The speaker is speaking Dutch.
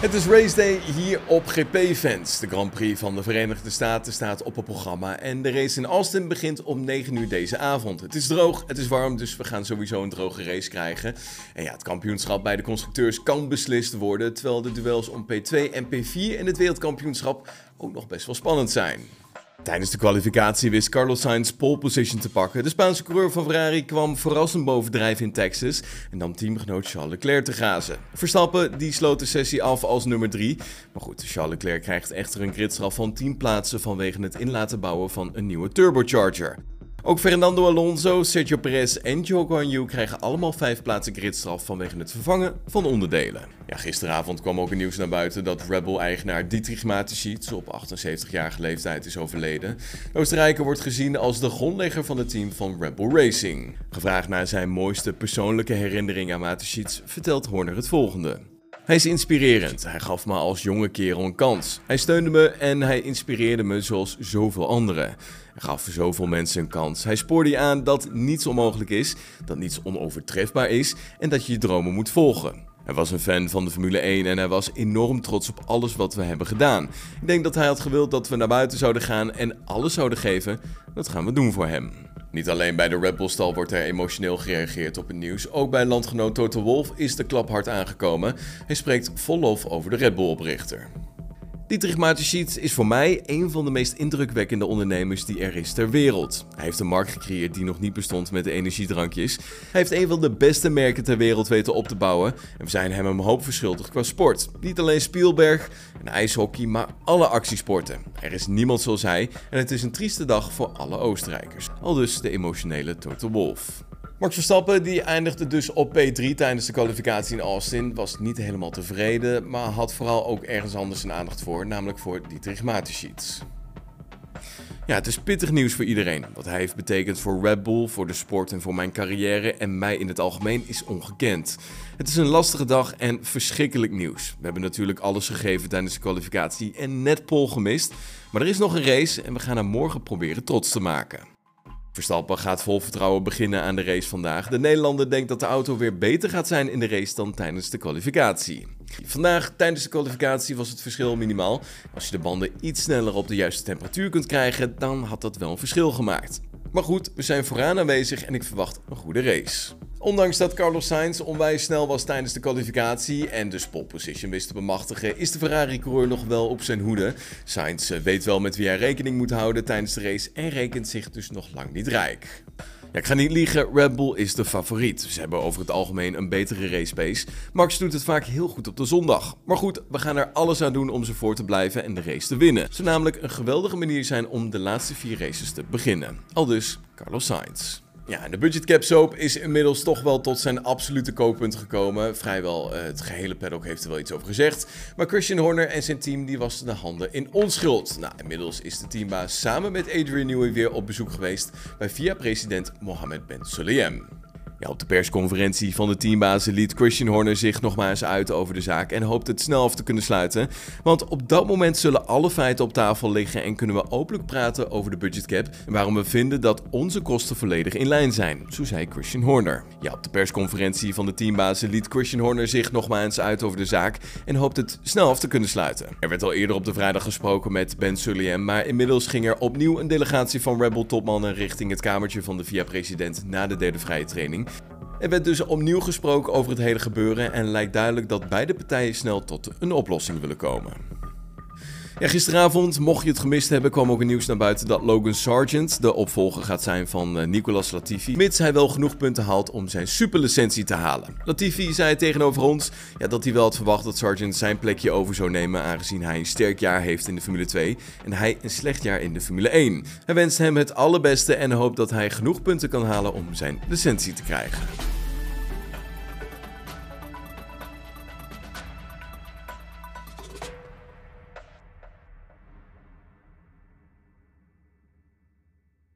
Het is race day hier op GP-fans. De Grand Prix van de Verenigde Staten staat op het programma en de race in Austin begint om 9 uur deze avond. Het is droog, het is warm, dus we gaan sowieso een droge race krijgen. En ja, het kampioenschap bij de constructeurs kan beslist worden, terwijl de duels om P2 en P4 in het wereldkampioenschap ook nog best wel spannend zijn. Tijdens de kwalificatie wist Carlos Sainz pole position te pakken. De Spaanse coureur van Ferrari kwam verrassend bovendrijven in Texas en nam teamgenoot Charles Leclerc te gazen. Verstappen die sloot de sessie af als nummer 3. Maar goed, Charles Leclerc krijgt echter een gridstraf van 10 plaatsen vanwege het in laten bouwen van een nieuwe turbocharger. Ook Fernando Alonso, Sergio Perez en Zhou Guanyu krijgen allemaal 5 plaatsen gridstraf vanwege het vervangen van onderdelen. Ja, gisteravond kwam ook een nieuws naar buiten dat Red Bull-eigenaar Dietrich Mateschitz op 78-jarige leeftijd is overleden. De Oostenrijker wordt gezien als de grondlegger van het team van Red Bull Racing. Gevraagd naar zijn mooiste persoonlijke herinnering aan Mateschitz vertelt Horner het volgende. Hij is inspirerend. Hij gaf me als jonge kerel een kans. Hij steunde me en hij inspireerde me zoals zoveel anderen. Hij gaf zoveel mensen een kans. Hij spoorde je aan dat niets onmogelijk is, dat niets onovertrefbaar is en dat je je dromen moet volgen. Hij was een fan van de Formule 1 en hij was enorm trots op alles wat we hebben gedaan. Ik denk dat hij had gewild dat we naar buiten zouden gaan en alles zouden geven. Dat gaan we doen voor hem. Niet alleen bij de Red Bull stal wordt er emotioneel gereageerd op het nieuws. Ook bij landgenoot Toto Wolf is de klap hard aangekomen. Hij spreekt vol lof over de Red Bull oprichter. Dietrich Mateschitz is voor mij een van de meest indrukwekkende ondernemers die er is ter wereld. Hij heeft een markt gecreëerd die nog niet bestond met de energiedrankjes. Hij heeft een van de beste merken ter wereld weten op te bouwen en we zijn hem een hoop verschuldigd qua sport. Niet alleen Spielberg en ijshockey, maar alle actiesporten. Er is niemand zoals hij en het is een trieste dag voor alle Oostenrijkers. Al dus de emotionele Toto Wolf. Max Verstappen die eindigde dus op P3 tijdens de kwalificatie in Austin. Was niet helemaal tevreden, maar had vooral ook ergens anders zijn aandacht voor, namelijk voor Dietrich Mateschitz. Ja, het is pittig nieuws voor iedereen. Wat hij heeft betekend voor Red Bull, voor de sport en voor mijn carrière en mij in het algemeen is ongekend. Het is een lastige dag en verschrikkelijk nieuws. We hebben natuurlijk alles gegeven tijdens de kwalificatie en net pol gemist. Maar er is nog een race en we gaan hem morgen proberen trots te maken. Verstappen gaat vol vertrouwen beginnen aan de race vandaag. De Nederlander denkt dat de auto weer beter gaat zijn in de race dan tijdens de kwalificatie. Vandaag tijdens de kwalificatie was het verschil minimaal. Als je de banden iets sneller op de juiste temperatuur kunt krijgen, dan had dat wel een verschil gemaakt. Maar goed, we zijn vooraan aanwezig en ik verwacht een goede race. Ondanks dat Carlos Sainz onwijs snel was tijdens de kwalificatie en de pole position wist te bemachtigen, is de Ferrari-coureur nog wel op zijn hoede. Sainz eh, weet wel met wie hij rekening moet houden tijdens de race en rekent zich dus nog lang niet rijk. Ja, ik ga niet liegen, Red Bull is de favoriet. Ze hebben over het algemeen een betere race pace. Max doet het vaak heel goed op de zondag. Maar goed, we gaan er alles aan doen om ze voor te blijven en de race te winnen. Zou namelijk een geweldige manier zijn om de laatste vier races te beginnen. Al dus Carlos Sainz. Ja, de budgetcap soap is inmiddels toch wel tot zijn absolute kooppunt gekomen. Vrijwel uh, het gehele paddock heeft er wel iets over gezegd. Maar Christian Horner en zijn team die wassen de handen in onschuld. Nou, inmiddels is de teambaas samen met Adrian Newey weer op bezoek geweest bij VIA-president Mohammed Ben Sulayem. Ja, op de persconferentie van de teambazen liet Christian Horner zich nogmaals uit over de zaak en hoopt het snel af te kunnen sluiten. Want op dat moment zullen alle feiten op tafel liggen en kunnen we openlijk praten over de budgetcap en waarom we vinden dat onze kosten volledig in lijn zijn, zo zei Christian Horner. Ja, op de persconferentie van de teambazen liet Christian Horner zich nogmaals uit over de zaak en hoopt het snel af te kunnen sluiten. Er werd al eerder op de vrijdag gesproken met Ben Sulliem, maar inmiddels ging er opnieuw een delegatie van Rebel topmannen richting het kamertje van de VIA-president na de derde vrije training. Er werd dus opnieuw gesproken over het hele gebeuren en lijkt duidelijk dat beide partijen snel tot een oplossing willen komen. Ja, gisteravond, mocht je het gemist hebben, kwam ook een nieuws naar buiten dat Logan Sargent de opvolger gaat zijn van uh, Nicolas Latifi, mits hij wel genoeg punten haalt om zijn superlicentie te halen. Latifi zei tegenover ons ja, dat hij wel had verwacht dat Sargent zijn plekje over zou nemen, aangezien hij een sterk jaar heeft in de Formule 2 en hij een slecht jaar in de Formule 1. Hij wenst hem het allerbeste en hoopt dat hij genoeg punten kan halen om zijn licentie te krijgen.